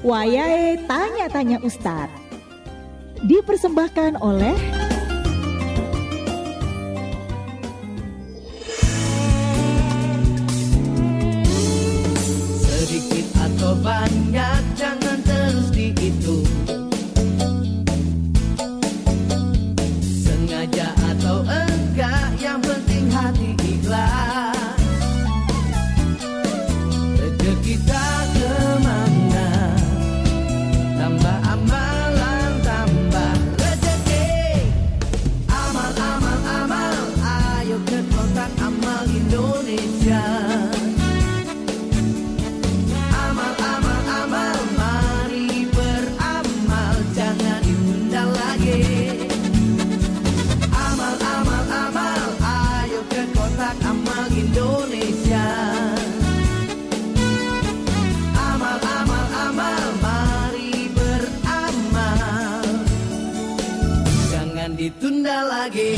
Wayahe Tanya-Tanya Ustadz. Dipersembahkan oleh lagi.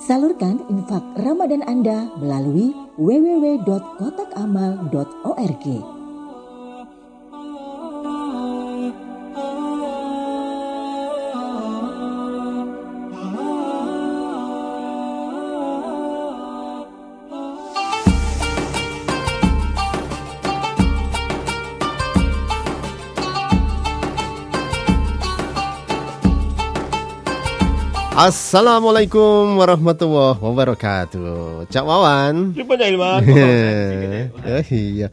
Salurkan infak Ramadan Anda melalui www.kotakamal.org. Assalamualaikum warahmatullahi wabarakatuh. Cak Wawan. Cak Ilman. Eh, iya.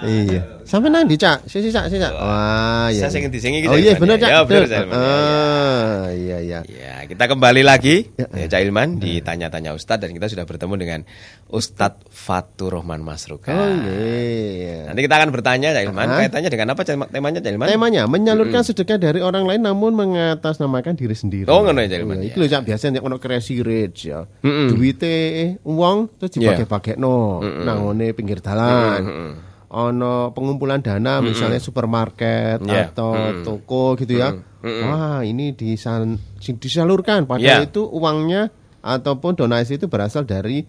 Iya. Sampai nanti Cak. Sisi Cak, sisi Cak. Wah, iya. Saya sing disengi Oh iya benar Cak. Ya, benar. Cak. Ya, ya. Ah, iya iya. Ya, kita kembali lagi Ya, ya, Cak Ilman di tanya-tanya Ustadz dan kita sudah bertemu dengan Ustadz Fatur Rahman Masruka. Oh iya. Nanti kita akan bertanya Cak Ilman, kaitannya dengan apa Cak- temanya Cak Ilman? Temanya menyalurkan sedekah dari orang lain namun mengatasnamakan diri sendiri. Oh, ngono ya, Cak Ilman, Iya, ya. Iki lho Cak biasa nek ono crazy rich ya. Duwite uang terus Iya. dipakai-pakekno nangone pinggir dalan. Ono pengumpulan dana misalnya supermarket Iya. atau toko gitu ya. Wah, ini disan- disalurkan padahal Iya. itu uangnya ataupun donasi itu berasal dari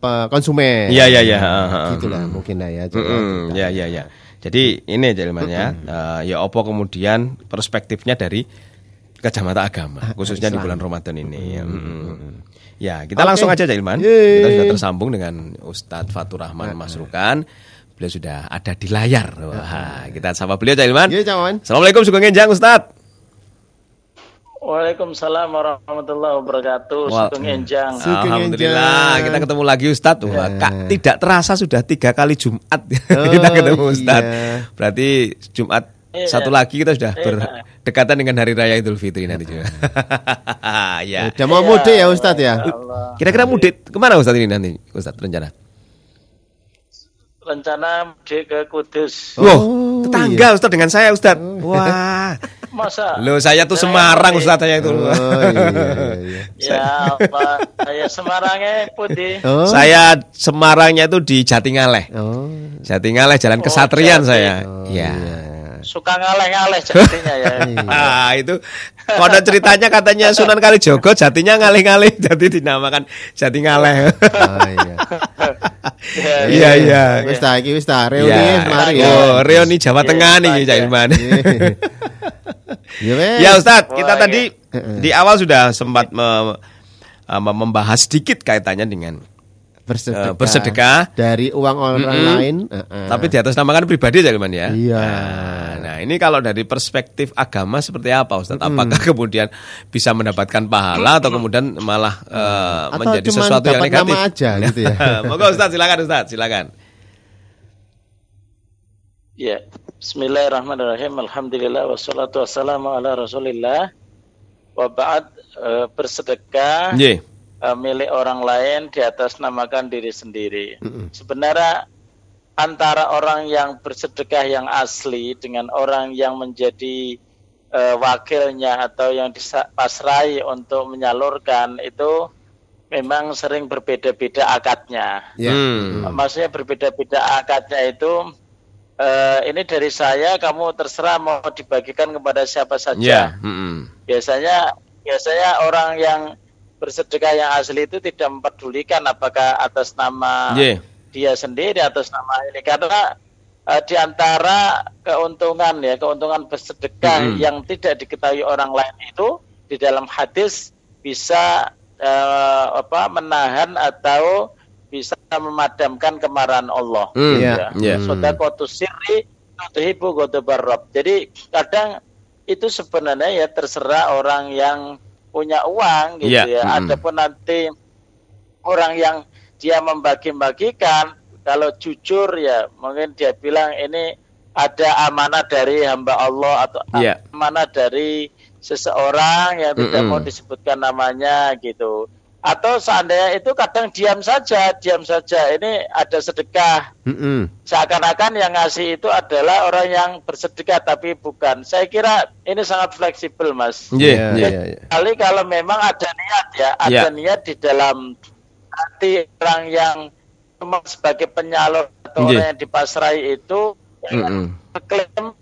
pe- konsumen. Iya, iya, iya. Ah, ah, ah. Gitulah mungkin lah ya. Cak. Mm-mm, ya ya ya. Jadi ini Ilman ya, Eh, ya opo kemudian perspektifnya dari kacamata agama, khususnya di bulan Ramadan ini. Mm-mm. Ya, kita Oke. langsung aja Cak Ilman. Yeay. Kita sudah tersambung dengan Ustadz Fatur Rahman Masrukan. Beliau sudah ada di layar. Wah, kita sapa beliau Cak Ilman. Iya, Cak. Assalamualaikum Sugeng Enjang Ustadz. Waalaikumsalam warahmatullahi wabarakatuh. Wal- Sugeng Enjang. Alhamdulillah Enjang. kita ketemu lagi Ustadz. Wah, Kak, tidak terasa sudah tiga kali Jumat Oh, kita ketemu Ustadz. iya. Berarti Jumat Iya. satu lagi kita sudah Iya. berdekatan dengan Hari Raya Idul Fitri nanti juga. ya. Udah mau mudik ya Ustadz ya? Kira-kira mudik ke mana Ustadz ini nanti Ustadz rencana? Rencana mudik ke Kudus. Wah, Oh, tetangga Ustadz dengan saya Ustadz. Wah. Masa? Loh saya tuh Saya Semarang. Ustadz saya itu. Oh iya iya. Ya apa? Ya Semarangnya putih. Oh. Saya Semarangnya itu di Jatingaleh. Oh. Jatingaleh Jalan Oh, Kesatrian Jati. saya. Oh, ya. iya. Suka ngaleh-ngaleh jadinya ya. Ah, itu konon ceritanya katanya Sunan Kalijogo jatinya ngalih-ngalih jadi dinamakan Jati Ngaleh. Oh iya. Ya, Iya iya. Wis ta iki wis ta reuni Iya. mari ya. Oh, reuni Jawa Iya, Tengah nih iya. Cak Ilman. Ya wes. Ya Ustadz, kita tadi di awal sudah sempat me- membahas sedikit kaitannya dengan bersedekah, Eh, bersedekah. dari uang orang Mm-mm. lain. Heeh. tapi di atas namakan pribadi Cak Ilman ya. Iya. Nah, nah, ini kalau dari perspektif agama seperti apa Ustadz? Apakah kemudian bisa mendapatkan pahala atau kemudian malah uh, Atau menjadi cuman sesuatu yang negatif? nama aja gitu ya. Monggo Ustadz silakan Ustadz, silakan. Ya. Bismillahirrahmanirrahim. Alhamdulillah wassalatu wassalamu ala Rasulillah. Wa ba'd eh, bersedekah Nggih. Eh, milik orang lain di atas namakan diri sendiri. Sebenarnya antara orang yang bersedekah yang asli dengan orang yang menjadi eh, wakilnya atau yang dipasrai untuk menyalurkan itu memang sering berbeda-beda akadnya. Ya. Hmm. Maksudnya berbeda-beda akadnya itu eh, ini dari saya kamu terserah mau dibagikan kepada siapa saja mm-mm. biasanya biasanya orang yang bersedekah yang asli itu tidak mempedulikan apakah atas nama Nggih. dia sendiri atas nama ini karena eh, di antara keuntungan ya keuntungan bersedekah Mm-mm. yang tidak diketahui orang lain itu di dalam hadis bisa eh, apa menahan atau bisa memadamkan kemarahan Allah. Hmm, Iya. iya. Hmm. Sodakotus sirri tuhibu ghadabar Rabb. Jadi kadang itu sebenarnya ya terserah orang yang punya uang gitu Iya, ya. mm-mm. Adapun nanti orang yang dia membagi-bagikan kalau jujur ya mungkin dia bilang ini ada amanah dari hamba Allah atau Iya. amanah dari seseorang yang tidak Mm-mm. mau disebutkan namanya gitu. Atau seandainya itu kadang diam saja, diam saja. Ini ada sedekah. Mm-mm. Seakan-akan yang ngasih itu adalah orang yang bersedekah tapi bukan. Saya kira ini sangat fleksibel, Mas. Iya, Iya, iya. iya, iya. Kali kalau memang ada niat ya, ada Iya. niat di dalam hati orang yang cuma sebagai penyalur atau Iya. orang yang dipasrai itu Mm-mm. klaim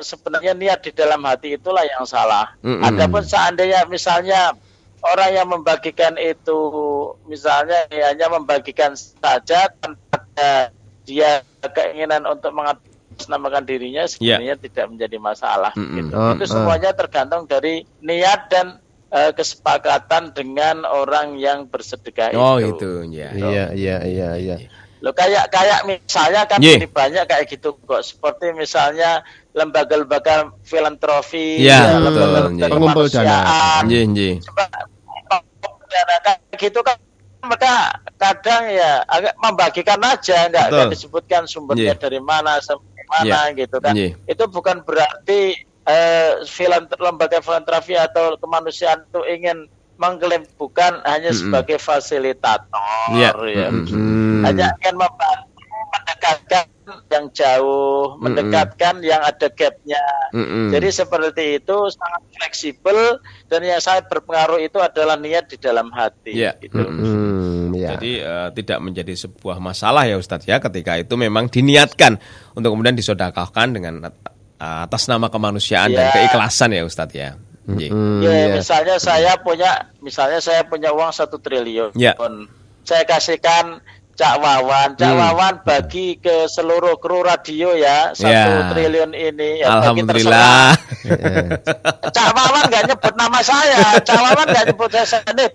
sebenarnya niat di dalam hati itulah yang salah. Mm-mm. Adapun seandainya misalnya orang yang membagikan itu misalnya dia hanya membagikan saja tanpa ada dia keinginan untuk mengatasnamakan dirinya sebenarnya tidak menjadi masalah. Mm-mm. gitu. Oh, itu oh. semuanya tergantung dari niat dan eh, kesepakatan dengan orang yang bersedekah Oh, itu. itu, ya. Iya, iya, iya, iya. Loh kayak kayak misalnya kan Ye. ini banyak kayak gitu kok seperti misalnya lembaga-lembaga filantropi, Ya, betul, lembaga-lembaga ye. Pengumpul dana. kemanusiaan. Iya, iya. Coba pengumpul dana kayak gitu kan mereka kadang ya agak membagikan aja nggak disebutkan sumbernya Ye. dari mana sampai mana gitu kan. Ye. Itu bukan berarti eh, filant- lembaga filantropi atau kemanusiaan itu ingin mengklaim bukan hanya Mm-mm. sebagai fasilitator Iya. ya Mm-mm. Hmm. hanya ingin membantu mendekatkan yang jauh, Mm-mm. mendekatkan yang ada gapnya. Mm-mm. Jadi seperti itu sangat fleksibel dan yang saya berpengaruh itu adalah niat di dalam hati. Iya. Gitu. Hmm, ya. Jadi eh, tidak menjadi sebuah masalah ya Ustadz ya ketika itu memang diniatkan untuk kemudian disodakahkan dengan atas nama kemanusiaan dan Ya. keikhlasan ya Ustadz ya. Hmm, Ya, iya. misalnya saya punya, misalnya saya punya uang satu triliun, Ya. saya kasihkan Cak Wawan, Cak Hmm. Wawan bagi ke seluruh kru radio ya satu Ya. triliun ini. Ya, Alhamdulillah. Cak Wawan nggak nyebut nama saya, Cak Wawan nggak nyebut saya sini,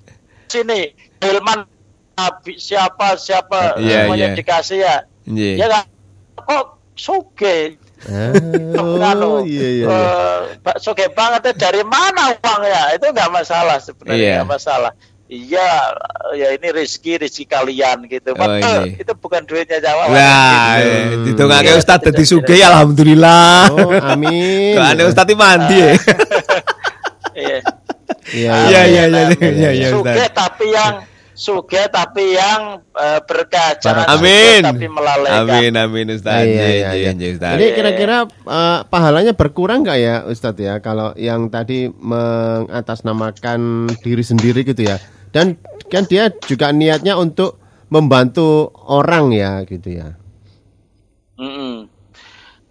sini, Hilman, Abi, siapa siapa Iya, semuanya iya. dikasih ya, Iya. ya kan? Kok suge? Oh, Anu, iya, iya, Pak Soge banget ya, dari mana uangnya itu nggak masalah sebenarnya nggak masalah iya ya ini rezeki rezeki kalian gitu Oh, ini. itu bukan duitnya Jawa Wah, gitu. ditungake Iya, Ustadz tidak, dadi tidak, sugih tidak. alhamdulillah. Oh, amin. Kok ada Ustadz mandi ya. iya Iya, Iya, iya, iya, iya, amin. iya, Suge Ustaz. tapi yang suge tapi yang eh, berkah jangan Amin. suge tapi melalaikan Amin amin Ustadz. Iya, Iya, iya, iya. iya, Ustadz. Jadi kira-kira eh, pahalanya berkurang nggak ya Ustadz ya kalau yang tadi mengatasnamakan diri sendiri gitu ya. Dan kan dia juga niatnya untuk membantu orang ya gitu ya. Mm-mm.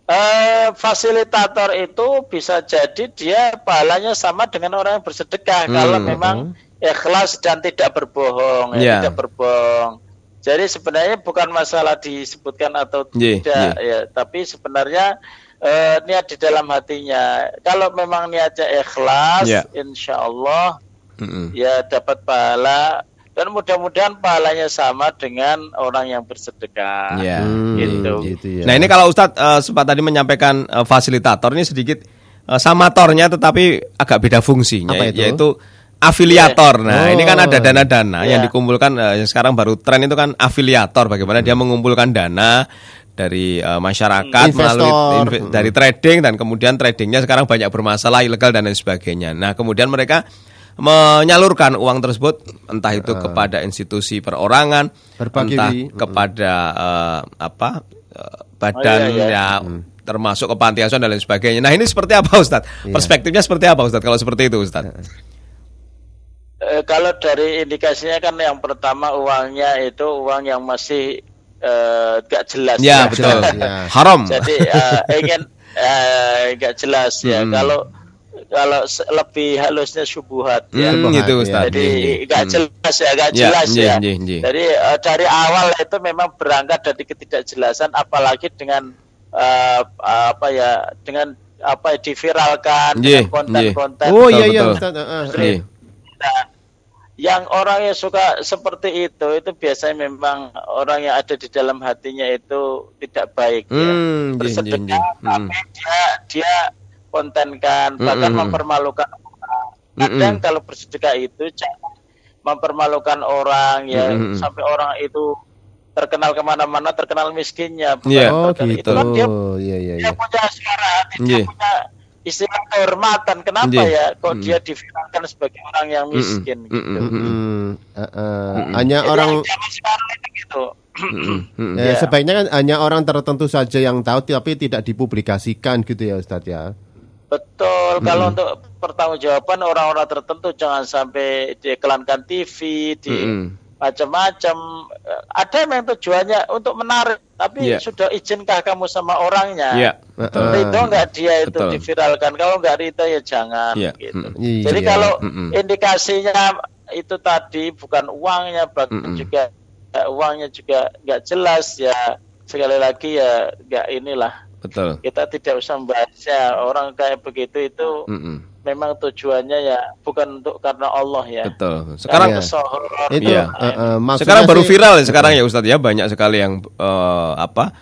Eh, fasilitator itu bisa jadi dia pahalanya sama dengan orang yang bersedekah Hmm, kalau memang ikhlas dan tidak berbohong, ya, Ya. tidak berbohong. Jadi sebenarnya bukan masalah disebutkan atau Ye, tidak, ya, tapi sebenarnya eh, niat di dalam hatinya. Kalau memang niatnya ikhlas, Ya. insya Allah Mm-mm. ya dapat pahala dan mudah-mudahan pahalanya sama dengan orang yang bersedekah. Iya. Hmm, gitu. gitu ya. Nah ini kalau Ustadz eh, sempat tadi menyampaikan eh, fasilitator ini sedikit eh, samatornya tetapi agak beda fungsinya Apa itu? yaitu afiliator. Nah Oh. ini kan ada dana-dana yang Iya. dikumpulkan eh, yang sekarang baru tren itu kan afiliator bagaimana dia mengumpulkan dana dari eh, masyarakat Investor. melalui inve- dari trading dan kemudian tradingnya sekarang banyak bermasalah ilegal dan lain sebagainya. Nah kemudian mereka menyalurkan uang tersebut entah itu kepada institusi perorangan, Berbagi. entah Mm. kepada eh, apa eh, badan Oh, iya, iya. ya termasuk ke panti asuhan dan lain sebagainya. Nah ini seperti apa Ustadz? Perspektifnya seperti apa Ustadz kalau seperti itu Ustadz? Eh, kalau dari indikasinya kan yang pertama uangnya itu uang yang masih eh, gak jelas. Ya Jelas, betul. ya. Haram. Jadi eh, ingin eh, gak jelas ya. Hmm. Kalau kalau lebih halusnya subuhat ya. Hmm, gitu ya. Ustaz. Jadi Iya, iya. nggak Hmm. jelas ya, nggak Ya, jelas iya, ya. iya, iya. Jadi eh, dari awal itu memang berangkat dari ketidakjelasan, apalagi dengan eh, apa ya, dengan apa ya, diviralkan Iya, dengan konten-konten. Oh iya iya. Ustaz. ah, ah. Iya. Nah, yang orang yang suka seperti itu, itu biasanya memang orang yang ada di dalam hatinya itu tidak baik ya. Hmm, iya, iya, Bersedekah, iya. Hmm. tapi dia dia kontenkan, bahkan Mm-mm. mempermalukan orang. Kadang Mm-mm. kalau bersedekah itu jangan mempermalukan orang ya Mm-mm. sampai orang itu terkenal ke mana-mana, terkenal miskinnya. Bukan Iya. Oh terkenal- gitu. Itu kan dia, Iya iya dia iya. punya suara hati, dia punya istilah kehormatan. Kenapa Iya. ya kok Mm. dia diviralkan sebagai orang yang miskin Mm-mm. gitu. Mm-mm. Mm-mm. Ah, ah. Hanya Jadi orang itu gitu. Mm-mm. ya, Iya. sebaiknya kan hanya orang tertentu saja yang tahu tapi tidak dipublikasikan gitu ya Ustadz ya. Betul, kalau untuk pertanggungjawaban orang-orang tertentu jangan sampai diiklankan TV, di Mm-mm. macam-macam. Ada yang memang tujuannya untuk menarik, tapi Iya. sudah izinkah kamu sama orangnya? Iya. Betul. Ridho nggak dia itu Betul. diviralkan? Kalau nggak ridho ya jangan. Iya. Gitu. Iya. Jadi kalau Mm-mm. indikasinya itu tadi bukan uangnya, bahkan Mm-mm. juga eh, uangnya juga nggak jelas ya. Sekali lagi ya nggak inilah Betul. kita tidak usah membahasnya orang kayak begitu itu Mm-mm. memang tujuannya ya bukan untuk karena Allah ya. Betul. Sekarang kesohor Itu eh, eh, maksudnya sekarang baru sih- viral ya sekarang ya Ustadz ya banyak sekali yang eh, apa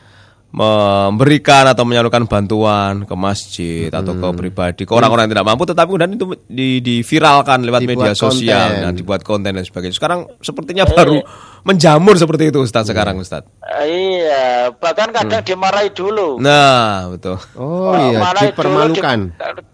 memberikan atau menyalurkan bantuan ke masjid atau ke pribadi ke orang-orang yang tidak mampu tetapi kemudian itu di, diviralkan lewat Dibuat media sosial konten. nah, dibuat konten dan sebagainya sekarang sepertinya baru menjamur seperti itu Ustadz sekarang Ustadz Eh, iya, bahkan kadang dimarahi dulu. nah betul Oh iya, Marahi dulu, dipermalukan. di-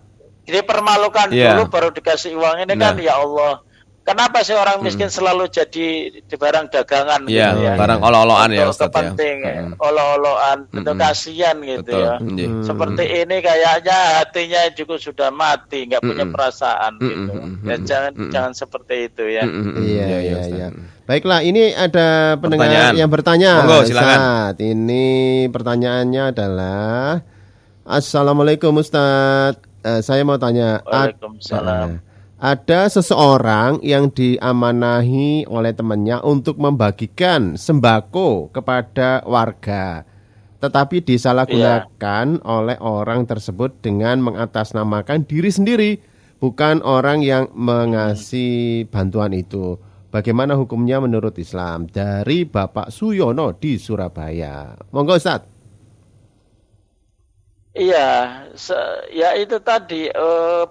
dipermalukan Iya. dulu baru dikasih uang ini kan Nah. ya Allah. Kenapa sih orang miskin selalu jadi di barang dagangan Iya, gitu ya? barang olo-oloan ya, ya. kepenting, Mm-mm. olo-oloan, itu Mm-mm. kasihan gitu betul ya. Iya. Seperti ini kayaknya hatinya juga sudah mati, nggak punya Mm-mm. perasaan Mm-mm, gitu. mm-mm, Ya jangan mm-mm. jangan seperti itu ya. Iya iya, iya Ustadz. iya. Baiklah, ini ada pendengar Pertanyaan. yang bertanya. Monggo, silakan. Ustadz. Ini pertanyaannya adalah Assalamualaikum Ustadz. Eh, saya mau tanya. ad- Waalaikumsalam. Ada seseorang yang diamanahi oleh temannya untuk membagikan sembako kepada warga. Tetapi disalahgunakan oleh orang tersebut dengan mengatasnamakan diri sendiri, bukan orang yang mengasih bantuan itu. Bagaimana hukumnya menurut Islam? Dari Bapak Suyono di Surabaya. Monggo Ustaz. Iya, ya itu tadi.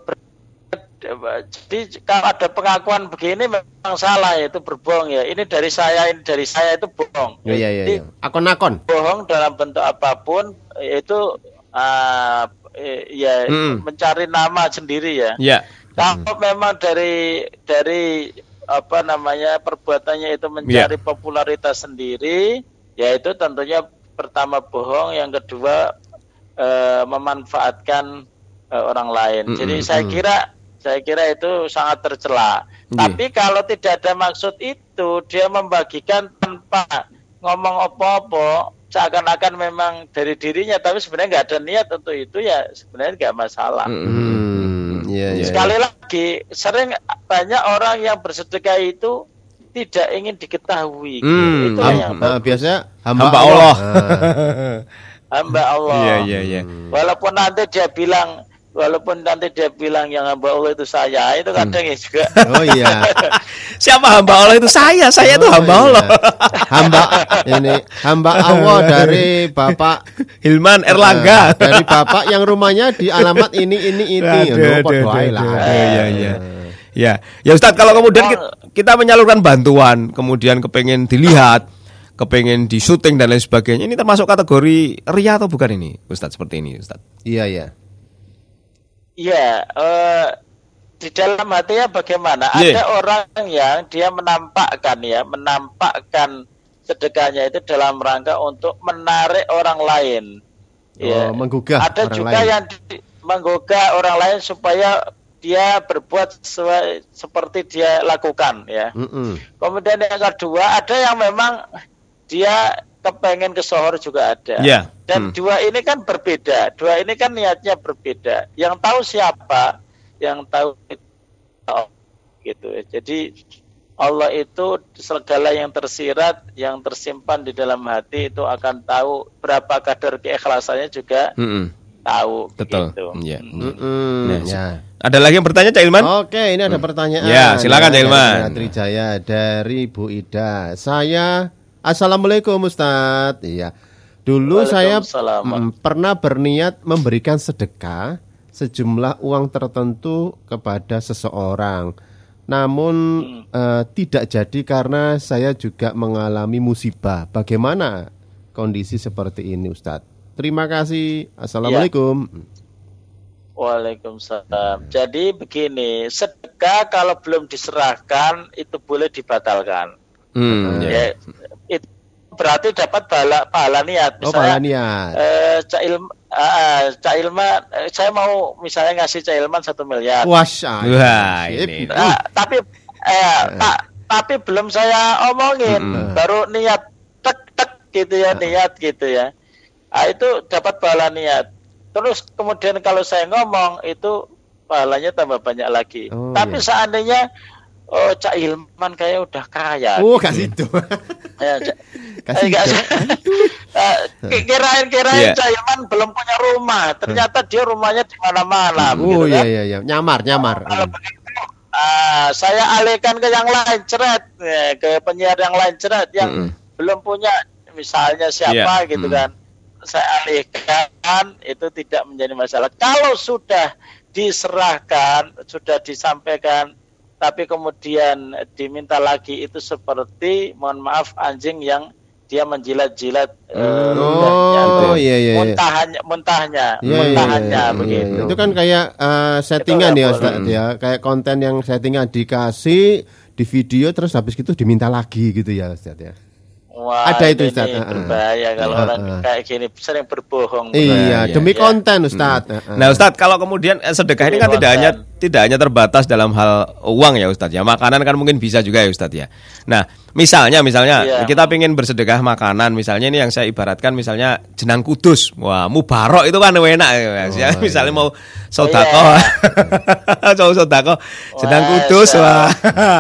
ber- jadi kalau ada pengakuan begini memang salah ya, itu berbohong ya. Ini dari saya, ini dari saya itu bohong. Iya iya Jadi, iya. Akon-akon. bohong dalam bentuk apa pun itu eh, ya Mm. mencari nama sendiri ya. Iya. Kalau memang dari dari apa namanya perbuatannya itu mencari popularitas sendiri, ya itu tentunya pertama bohong, yang kedua eh, memanfaatkan eh, orang lain. Mm-mm, Jadi saya mm. kira saya kira itu sangat tercela. Iya. Tapi kalau tidak ada maksud itu, dia membagikan tanpa ngomong opo-opo, seakan-akan memang dari dirinya, tapi sebenarnya nggak ada niat untuk itu ya sebenarnya nggak masalah. Hmm, iya iya. Sekali lagi, sering banyak orang yang bersedekah itu tidak ingin diketahui. Hmm, itu Ham- yang eh, biasanya hamba, Hamba Allah. Ah. hamba Allah. Iya iya iya. Walaupun nanti dia bilang, walaupun nanti dia bilang yang hamba Allah itu saya, itu kadang ya juga. Oh iya. Siapa hamba Allah itu saya, saya itu Oh, hamba iya. Allah. Hamba ini hamba Allah dari Bapak Hilman Erlangga. Nah, dari Bapak yang rumahnya di alamat ini ini ini. Iya, iya. Ya, ya Ustadz kalau kemudian ki- kita menyalurkan bantuan, kemudian kepengen dilihat, kepengen di syuting dan lain sebagainya, ini termasuk kategori ria atau bukan ini, Ustadz seperti ini, Ustadz? Iya iya. Iya, eh, di dalam hatinya bagaimana? Iya. Ada orang yang dia menampakkan ya, menampakkan sedekahnya itu dalam rangka untuk menarik orang lain. Oh, menggugah Ada orang juga lain. yang di- menggugah orang lain supaya dia berbuat sesuai seperti dia lakukan ya. Mm-mm. Kemudian yang kedua ada yang memang dia kepengen ke sohor juga ada. Iya. Dan Hmm. dua ini kan berbeda. Dua ini kan niatnya berbeda. Yang tahu siapa yang tahu itu Allah, gitu ya. Jadi Allah itu segala yang tersirat, yang tersimpan di dalam hati itu akan tahu berapa kadar keikhlasannya juga Mm-mm. tahu. Betul. Gitu. Iya. Mm-mm, Nah, ya. Ada lagi yang bertanya Cak Ilman? Oke, ini ada pertanyaan. Ya, silakan, dari Ilman. Trijaya dari Bu Ida. Saya Assalamualaikum Ustadz. Iya. Dulu saya mm, pernah berniat memberikan sedekah sejumlah uang tertentu kepada seseorang. Namun eh, tidak jadi karena saya juga mengalami musibah. Bagaimana kondisi seperti ini Ustadz? Terima kasih. Assalamualaikum. Waalaikumsalam. Jadi begini, sedekah kalau belum diserahkan itu boleh dibatalkan. Hmm, ya. Ya, berarti dapat pahala, pahala niat. Oh, Misalnya, pahala niat. eh, Cak Ilma, ah, Cak Ilma, eh, saya mau misalnya ngasih Cak Ilman satu miliar. Wasya. Wah, ini. Ah, tapi eh, tak, tapi belum saya omongin, baru niat tek tek gitu ya, niat gitu ya. Ah, itu dapat pahala niat. Terus kemudian kalau saya ngomong itu pahalanya tambah banyak lagi. Oh, tapi iya. seandainya oh Cak Ilman kayak udah kaya. Oh, kasih itu. Ya, Cak- Kasih Eh, itu. sih. Eh, ki- kirain-kirain Iya. Cak Ilman belum punya rumah. Ternyata dia rumahnya di mana-mana. Oh begitu iya kan? iya iya, nyamar nyamar. Kalau begitu, ah, saya alihkan ke yang lain ceret, Eh, ke penyiar yang lain ceret yang Mm-mm. belum punya, misalnya siapa Iya, gitu mm. kan. Saya alihkan itu tidak menjadi masalah. Kalau sudah diserahkan, sudah disampaikan, tapi kemudian diminta lagi itu seperti, mohon maaf, anjing yang dia menjilat-jilat ludahnya Oh, iya, iya, iya. muntahnya, muntahnya, Iya, iya, muntahannya iya, begitu. iya. Itu kan kayak eh, settingan Itu ya Ustaz boleh. ya, kayak konten yang settingan dikasih di video terus habis itu diminta lagi gitu ya Ustaz ya. Wah, Ada itu, Ustaz. Ah, ah. berbahaya kalau Ah, orang ah. kayak gini sering berbohong. Iya, iya, demi iya. konten Ustaz. Heeh. Nah Ustadz kalau kemudian eh, sedekah ini kan Iya, tidak hanya tidak hanya terbatas dalam hal uang ya Ustadz ya makanan kan mungkin bisa juga ya Ustadz ya. Nah misalnya misalnya Iya. kita ingin bersedekah makanan misalnya ini yang saya ibaratkan misalnya jenang kudus wah mubarok itu kan enak ya ya. Oh, misalnya iya. mau sodako mau sodako jenang Wah, kudus wah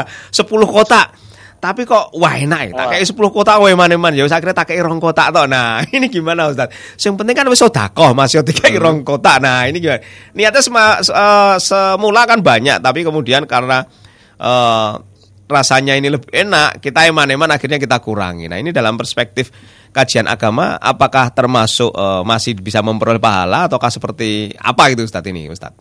10 kotak tapi kok wah enak ya, tak kayak 10 kotak wae man-man ya wis akhirnya tak kayak rong kotak tok. Nah, ini gimana Ustaz? Yang penting kan wis sedekah Mas yo dikai rong kotak. Nah, ini gimana? Niatnya sema, se- eh, semula kan banyak, tapi kemudian karena eh, rasanya ini lebih enak, kita eman-eman akhirnya kita kurangi. Nah, ini dalam perspektif kajian agama apakah termasuk eh, masih bisa memperoleh pahala ataukah seperti apa gitu Ustaz ini, Ustaz?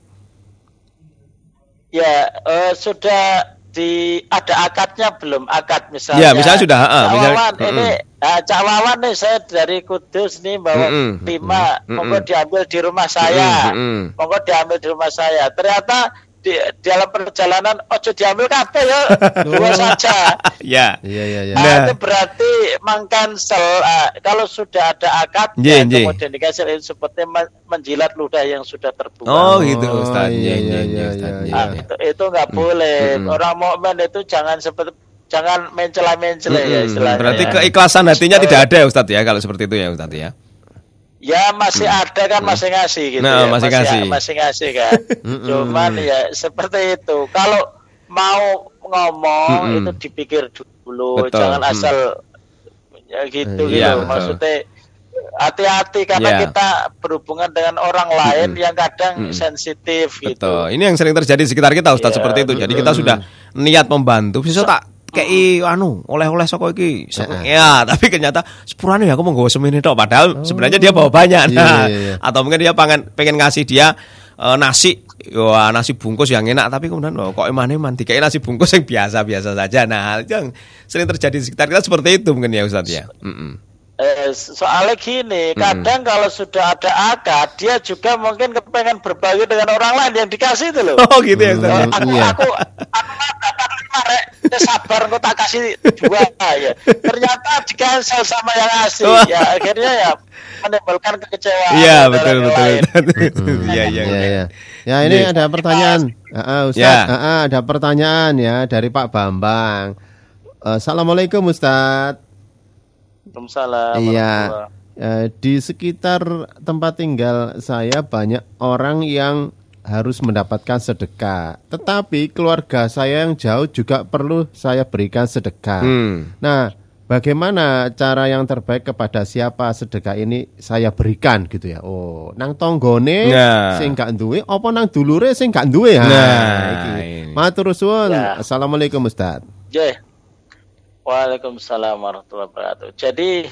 Ya, eh, sudah di ada akadnya belum? Akad Ya, misalnya. misalnya sudah, ah, Cak misalnya- ini ah, Cak Wawan nih saya dari Kudus nih bawa Mm-mm, lima, mm-mm, monggo diambil di rumah saya. Mm-mm, mm-mm. Monggo diambil di rumah saya. Ternyata di, di dalam perjalanan ojo diambil kabeh ya, dua saja. ya. Iya iya iya. Ah, Nah. itu berarti mengcancel ah, kalau sudah ada akad Nggih, nggih. kemudian dikasih itu seperti men- menjilat ludah yang sudah terbuang. Oh, gitu Oh, Ustaz. iya, Iya, iya, iya, iya, Ustaz. iya, Iya, Ah, iya. itu itu nggak boleh. mm-mm. Orang mukmin itu jangan seperti jangan mencela-mencela ya Mm-mm. istilahnya. Berarti ya. keikhlasan hatinya tidak ada ya Ustadz ya kalau seperti itu ya Ustadz ya. Ya masih ada kan masih ngasih gitu Nah, ya. masih ngasih. masih ngasih kan. Cuman ya seperti itu. Kalau mau ngomong itu dipikir dulu, Betul. jangan Mm. asal ya gitu Iya, gitu. betul. Maksudnya hati-hati karena Iya. kita berhubungan dengan orang lain Mm-mm. yang kadang Mm-mm. sensitif gitu. Betul. Ini yang sering terjadi di sekitar kita Ustadz Iya, seperti itu. Jadi kita sudah niat membantu. Bisa tak kei anu oleh-oleh soko iki soko- ya tapi ternyata sepurane ya aku mau nggawa semene tok padahal sebenarnya dia bawa banyak nah iya, iya. atau mungkin dia pengen pengen ngasih dia eh, nasi wah nasi bungkus yang enak tapi kemudian oh, kok eman-eman dikei nasi bungkus yang biasa-biasa saja nah yang sering terjadi di sekitar kita seperti itu mungkin ya Ustadz ya Mm-mm. Eh, soalnya gini, kadang kalau sudah ada akad, dia juga mungkin kepengen berbagi dengan orang lain yang dikasih itu loh. oh gitu ya Ustadz Eh, ya? aku, Iya. aku, aku dapat lima rek, ya sabar engkau tak kasih dua ya. Ternyata di-cancel sama yang Wah. ya akhirnya ya menimbulkan kekecewaan. Iya betul betul. lain. betul. Iya iya. Ya, ya. Ya ini Iya. ada pertanyaan. Heeh, Ustaz. Ya. Heeh, ada pertanyaan ya dari Pak Bambang. Eh, Assalamualaikum Ustaz. Waalaikumsalam. Iya. Eh, di sekitar tempat tinggal saya banyak orang yang harus mendapatkan sedekah. Tetapi keluarga saya yang jauh juga perlu saya berikan sedekah. Hmm. Nah, bagaimana cara yang terbaik kepada siapa sedekah ini saya berikan gitu ya. Oh, nang tonggone Nah. sing gak duwe apa nang dulure sing gak duwe. Nah, iki. ini. Matur suwun. Ya. Assalamualaikum Ustaz. Jeh. Waalaikumsalam warahmatullahi wabarakatuh. Jadi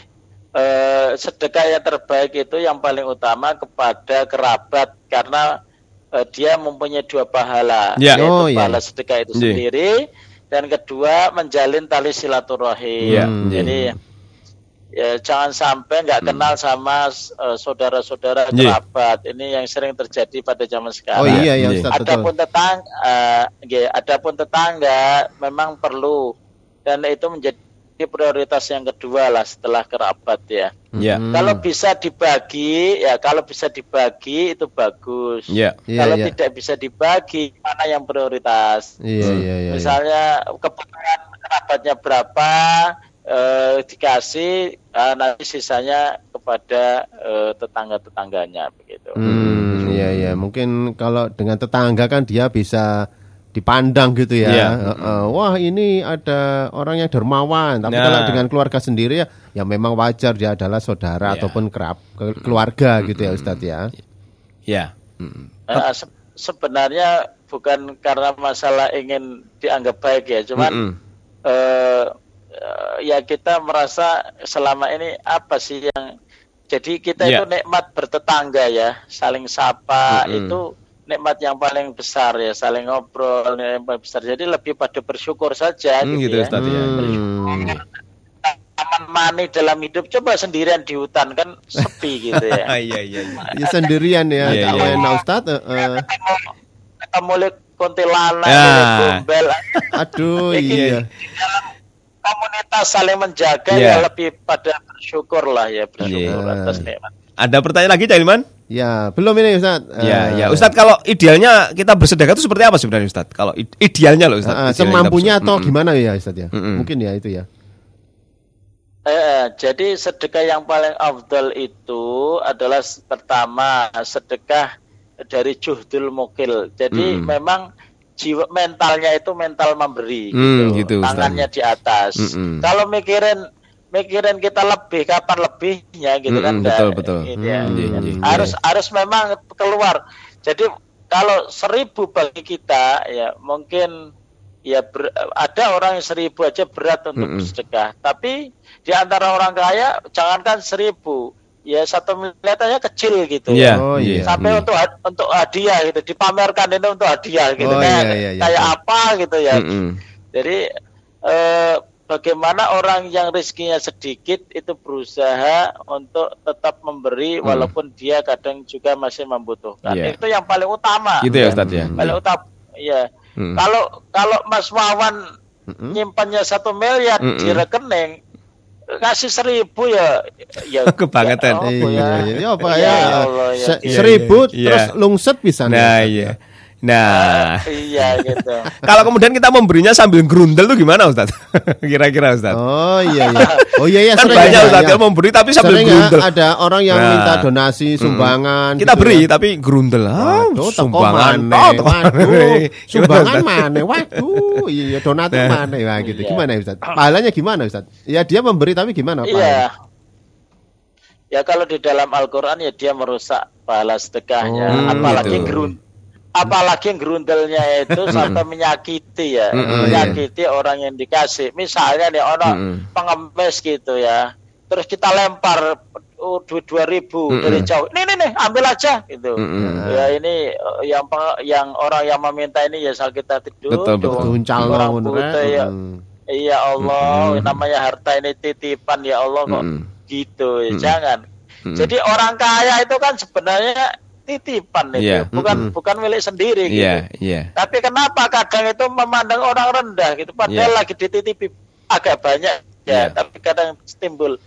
eh, sedekah yang terbaik itu yang paling utama kepada kerabat karena eh, dia mempunyai dua pahala, Ya. yaitu Oh, iya. pahala sedekah itu Iya. sendiri dan kedua menjalin tali silaturahim. Iya, Hmm. iya. Jadi ya jangan sampai nggak kenal sama eh, saudara-saudara Iya. kerabat. Ini yang sering terjadi pada zaman Oh sekarang. iya ya Iya. Ustaz betul. Adapun tetangga, eh, nggih, adapun tetangga memang perlu dan itu menjadi prioritas yang kedua lah setelah kerabat ya. Ya. Hmm. Kalau bisa dibagi, ya kalau bisa dibagi itu bagus. Ya. Iya, kalau iya. tidak bisa dibagi, mana yang prioritas? Iya Hmm. iya iya. iya. Misalnya kebutuhan kerabatnya berapa eh, dikasih, eh, nanti sisanya kepada eh, tetangga-tetangganya begitu. Hmm, iya iya. Mungkin kalau dengan tetangga kan dia bisa dipandang gitu ya. Iya. Heeh. Wah, ini ada orang yang dermawan. Tapi Nah. kalau dengan keluarga sendiri ya, ya memang wajar dia adalah saudara Iya. ataupun kerap ke- keluarga gitu ya Ustadz ya. Ya. Mm. Eh, se- sebenarnya bukan karena masalah ingin dianggap baik ya, cuman Mm-mm. eh, eh, ya kita merasa selama ini apa sih yang jadi kita Ya. itu nikmat bertetangga ya, saling sapa Mm-mm. itu nikmat yang paling besar ya, saling ngobrol nikmat yang paling besar. Jadi lebih pada bersyukur saja Hmm, gitu, gitu ya. Ustaz ya. Hmm. Aman mani dalam hidup coba sendirian di hutan kan sepi gitu ya. Iya iya iya. Ya sendirian ya, Iya, kalau iya. enak Ustadz. heeh. ketemu kuntilanak, Ya. gombel. Aduh iya. Komunitas saling menjaga Iya. ya lebih pada bersyukur lah ya bersyukur Iya. atas nikmat. Ada pertanyaan lagi, Cak Ilman? Ya, belum ini Ustadz. Ya, Eh, ya. Ustadz kalau idealnya kita bersedekah itu seperti apa sebenarnya Ustadz? Kalau idealnya loh Ustadz. eh, Idealnya semampunya atau berse- gimana ya Ustadz ya? Mm-mm. Mungkin ya itu ya. Eh, jadi sedekah yang paling afdal itu adalah pertama sedekah dari juhdul mukil. Jadi Mm. memang jiwa mentalnya itu mental memberi Hmm, gitu. gitu, Ustaz. Tangannya di atas. Mm-mm. Kalau mikirin mikirin kita lebih kapan lebihnya gitu kan Mm-mm, nggak- betul, betul. gitu ya. Hmm, iya, iya, iya. harus harus memang keluar. Jadi kalau seribu bagi kita ya mungkin ya ber- ada orang yang seribu aja berat untuk Mm-mm. bersedekah. Tapi di antara orang kaya jangankan seribu ya satu miliar aja kecil gitu. Iya. Oh, iya. Sampai Hmm. untuk untuk hadiah gitu dipamerkan ini untuk hadiah gitu Oh, kayak iya, iya, iya. kayak apa gitu ya. Mm-mm. Jadi eh, bagaimana orang yang rezekinya sedikit itu berusaha untuk tetap memberi Hmm. walaupun dia kadang juga masih membutuhkan. Iya. Itu yang paling utama. Gitu ya Ustadz ya. Paling utama. Iya. Hmm. Kalau kalau Mas Wawan Mm-mm. nyimpannya satu miliar Mm-mm. di rekening kasih seribu ya ya Kebangetan. ya, Iya, ya? iya, iya, apa Ya ya? Allah, ya Se- gitu. seribu Iya, iya. terus lungset bisa Nah, iya. Ya. Nah, iya gitu. kalau kemudian kita memberinya sambil gerundel tuh gimana Ustadz? Kira-kira Ustadz? Oh iya iya. Oh iya iya kan sering banyak ya, Ustadz ya. yang memberi tapi sambil Sering ya, gerundel. ada orang yang Nah. minta donasi sumbangan. Kita gitu beri ya. tapi gerundel. Ah, Waduh, sumbangan. mana? Oh, toko Waduh, sumbangan mana? Waduh, iya donatur Nah. mana? Wah, gitu. Iya. Gimana Ustaz? Pahalanya gimana Ustaz? Ya dia memberi tapi gimana pahalanya? Iya. Ya kalau di dalam Al-Qur'an ya dia merusak pahala sedekahnya, Oh, apalagi gitu. gerun apalagi gerundelnya itu sampai menyakiti ya, menyakiti orang yang dikasih. Misalnya nih orang Mm-mm. pengemis gitu ya. Terus kita lempar oh, dua dua ribu dari jauh. Nih nih nih, ambil aja gitu. Ya ini eh, yang yang orang yang meminta ini ya asal kita tidur. Betul, betul. Orang buta ya. Hmm. Iya Allah, namanya harta ini titipan ya Allah kok gitu. ya. Jangan. Jadi orang kaya itu kan sebenarnya titipan itu, Iya. bukan Mm-mm. bukan milik sendiri gitu. Iya, iya. Tapi kenapa kadang itu memandang orang rendah gitu, padahal Iya. lagi dititipi agak banyak ya, Iya. tapi kadang timbul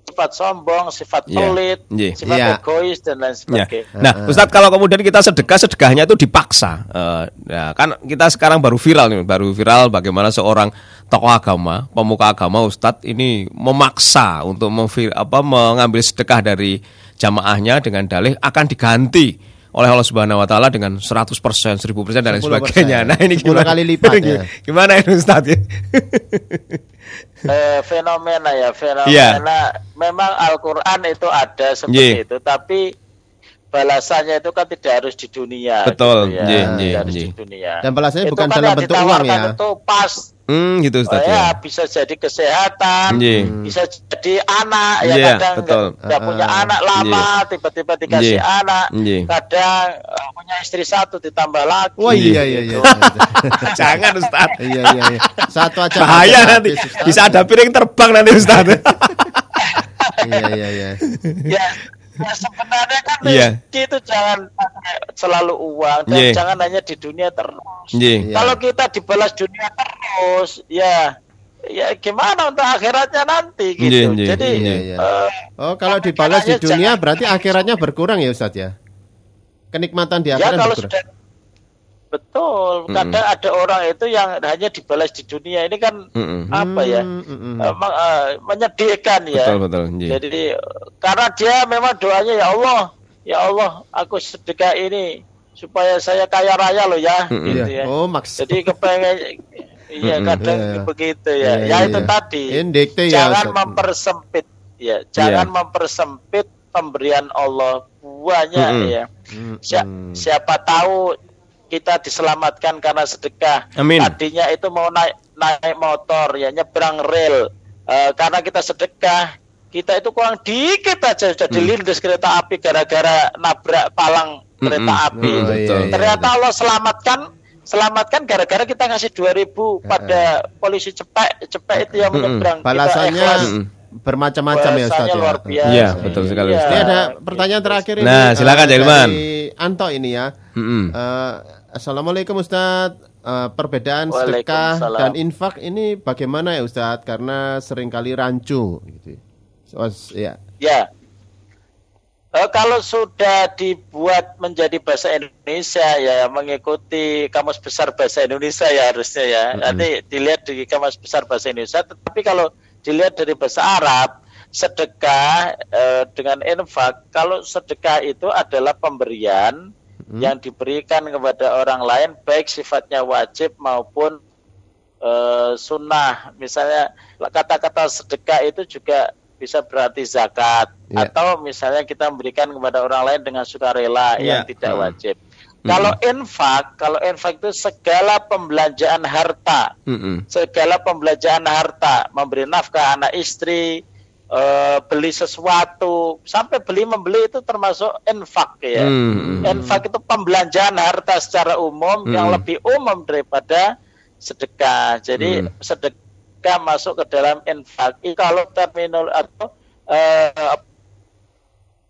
sifat sombong, sifat Iya. pelit, Iya. sifat Iya. egois dan lain Ya. sebagainya. Nah, Ustadz kalau kemudian kita sedekah, sedekahnya itu dipaksa. Eh, ya, kan kita sekarang baru viral nih, baru viral bagaimana seorang tokoh agama, pemuka agama Ustadz ini memaksa untuk memvir, apa mengambil sedekah dari jamaahnya dengan dalih akan diganti oleh Allah Subhanahu wa taala dengan 100%, 1000% dan lain 10%. sebagainya. Nah, ini 10 gimana? kali lipat, ya. Gimana ini Ustaz ya? Eh, fenomena ya fenomena Iya. memang Al-Quran itu ada seperti itu tapi balasannya itu kan tidak harus di dunia Betul, gitu ya. iya, Tidak iya, harus iya. di dunia Dan balasannya Itu bukan kan dalam bentuk uang ya. itu pas Hmm, gitu Oh Ustaz ya, ya. bisa jadi kesehatan, Iya. bisa jadi anak ya Iya, kadang betul. nggak nggak punya Ah, anak lama, tiba-tiba dikasih Iya. anak, Iya. kadang eh, punya istri satu ditambah lagi. Wah iya iya iya. Jangan Ustaz. Iya iya iya. Satu aja Bahaya nanti. Ustaz. Bisa ada piring terbang nanti Ustaz. Iya iya iya. ya, ya sebenarnya kan Iya. rezeki itu jangan pakai selalu uang dan Iya. jangan hanya di dunia terus. Iya. Iya. Kalau kita dibalas dunia terus, ya ya gimana untuk akhiratnya nanti gitu. Iya, iya, Jadi iya, iya. eh, Oh kalau dibalas di dunia jangan- berarti akhiratnya berkurang ya Ustaz ya? Kenikmatan di ya akhirat kalau berkurang. sudah betul, kadang ada orang itu yang hanya dibalas di dunia ini kan Mm-mm. apa ya? Eh, meng- eh, menyedihkan ya. Betul betul. Iya. Jadi karena dia memang doanya ya Allah, ya Allah, aku sedekah ini supaya saya kaya raya loh ya, Mm-mm. gitu Iya. ya. Oh maksud. Jadi kepengen iya kadang Iya. begitu Iya, ya. ya iya, itu iya. tadi. Indikte ya, jangan Ustaz. mempersempit ya, jangan Iya. mempersempit pemberian Allah banyak Mm-mm. ya. Hmm, Sia- hmm. siapa tahu kita diselamatkan karena sedekah. Amin. Tadinya itu mau naik naik motor ya nyebrang rel Eh, karena kita sedekah kita itu kurang dikit aja sudah dilindas kereta api gara-gara nabrak palang kereta Mm-mm. api. Oh, Betul. iya, iya, Ternyata iya. Allah selamatkan selamatkan gara-gara kita ngasih 2000 pada polisi cepek cepek itu yang Mm-mm. menyeberang. Balasannya bermacam-macam ya Ustaz ya. luar biasa. Iya, betul sekali, Iya. Ini ada pertanyaan terakhir ini. Nah, silakan, eh, Jailman. dari Anto ini ya. Mm-mm. Eh, Assalamualaikum Ustadz. Eh, perbedaan sedekah dan infak ini bagaimana ya Ustadz? Karena sering kali rancu gitu. So, ya. Ya. Eh, kalau sudah dibuat menjadi bahasa Indonesia ya mengikuti kamus besar bahasa Indonesia ya harusnya ya. Nanti dilihat di kamus besar bahasa Indonesia. Tetapi kalau dilihat dari bahasa Arab, sedekah eh, dengan infak, kalau sedekah itu adalah pemberian yang diberikan kepada orang lain baik sifatnya wajib maupun eh, sunnah. Misalnya kata-kata sedekah itu juga bisa berarti zakat Ya. atau misalnya kita memberikan kepada orang lain dengan sukarela Ya. yang tidak Hmm. wajib. Kalau infak, kalau infak itu segala pembelanjaan harta, Mm-mm. segala pembelanjaan harta, memberi nafkah anak istri, eh, beli sesuatu, sampai beli membeli itu termasuk infak ya. Mm-mm. Infak itu pembelanjaan harta secara umum yang Hmm. lebih umum daripada sedekah. Jadi Hmm. sedekah masuk ke dalam infak. Ini Kalau terminal atau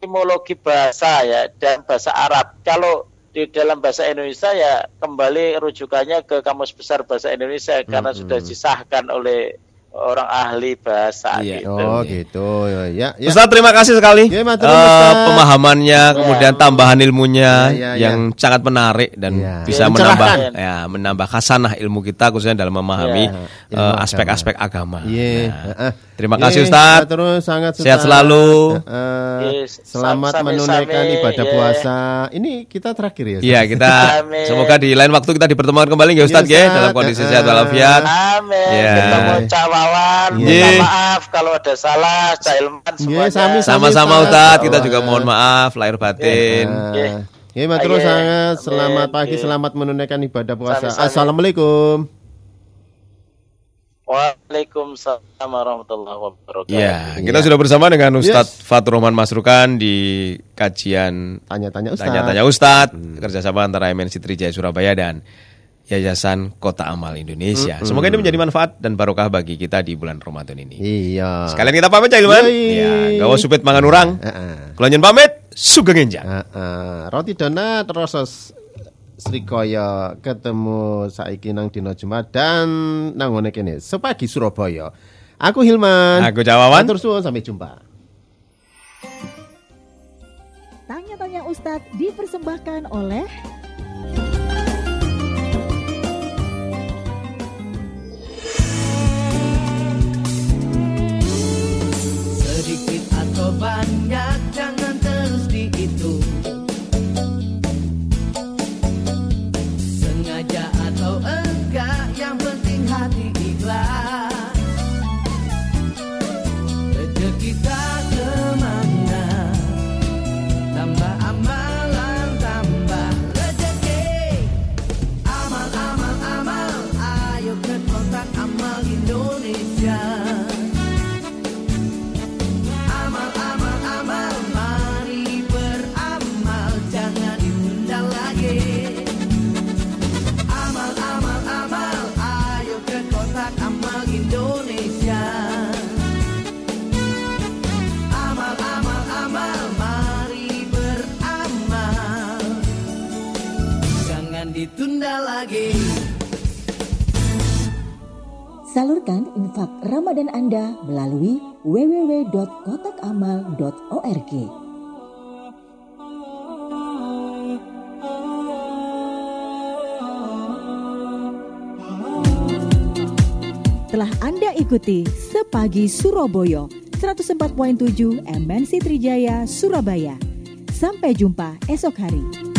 etimologi bahasa ya dan bahasa Arab. Kalau di dalam bahasa Indonesia ya kembali rujukannya ke Kamus Besar Bahasa Indonesia karena sudah disahkan oleh orang ahli bahasa Iya. gitu. Oh gitu. Ya, ya. Ustaz terima kasih sekali Ya, matur Eh, Ustaz. pemahamannya kemudian tambahan ilmunya Ya, ya, yang sangat menarik dan Ya. bisa Ya, menambah ya menambah khasanah ilmu kita khususnya dalam memahami Ya, ilmu eh, aspek-aspek agama. Iya. Nah, Heeh. terima Iya, kasih Ustaz. Terus sangat Sehat Ustaz. selalu. Heeh. Yes, selamat sami-sami, menunaikan ibadah ya. puasa. Ini kita terakhir ya. Ustaz? Iya kita Amin. semoga di lain waktu kita dipertemukan kembali ya Ustaz Iya, ya Ustaz. dalam kondisi Heeh. sehat walafiat. Amin. Ya. Ketemu Iya. Minta maaf kalau ada salah. Cak Ilman Iya, semuanya. sami-sami. Sama-sama Ustaz. Ustaz, kita juga mohon maaf lahir batin. Nah, Iya. Ya, matur Iya. sangat selamat Amin. pagi, Iya. selamat menunaikan ibadah puasa. Sami-sami. Assalamualaikum. Waalaikumsalam warahmatullahi wabarakatuh. Ya, kita Iya. sudah bersama dengan Ustadz Yes. Fatur Rahman Masrukan di kajian Tanya-tanya Ustaz. Tanya-tanya Ustadz kerjasama antara MNC Trijaya Surabaya dan Yayasan Kota Amal Indonesia. Semoga ini menjadi manfaat dan barokah bagi kita di bulan Ramadan ini. Iya. Sekalian kita pamit ya, Ilman. Yoi. Ya, gawa supit mangan orang. Heeh. Kelanjut pamit, sugeng enjang. Heeh. Roti donat terus Srikaya ketemu saiki nang dina Jumat dan nang ngene kene sepagi Surabaya. Aku Hilman. Aku Cawawan. Matur suwun sampai jumpa. Tanya-tanya Ustadz dipersembahkan oleh Atau Anda melalui www.kotakamal.org. Telah Anda ikuti Sepagi Surabaya 104.7 MNC Trijaya Surabaya. Sampai jumpa esok hari.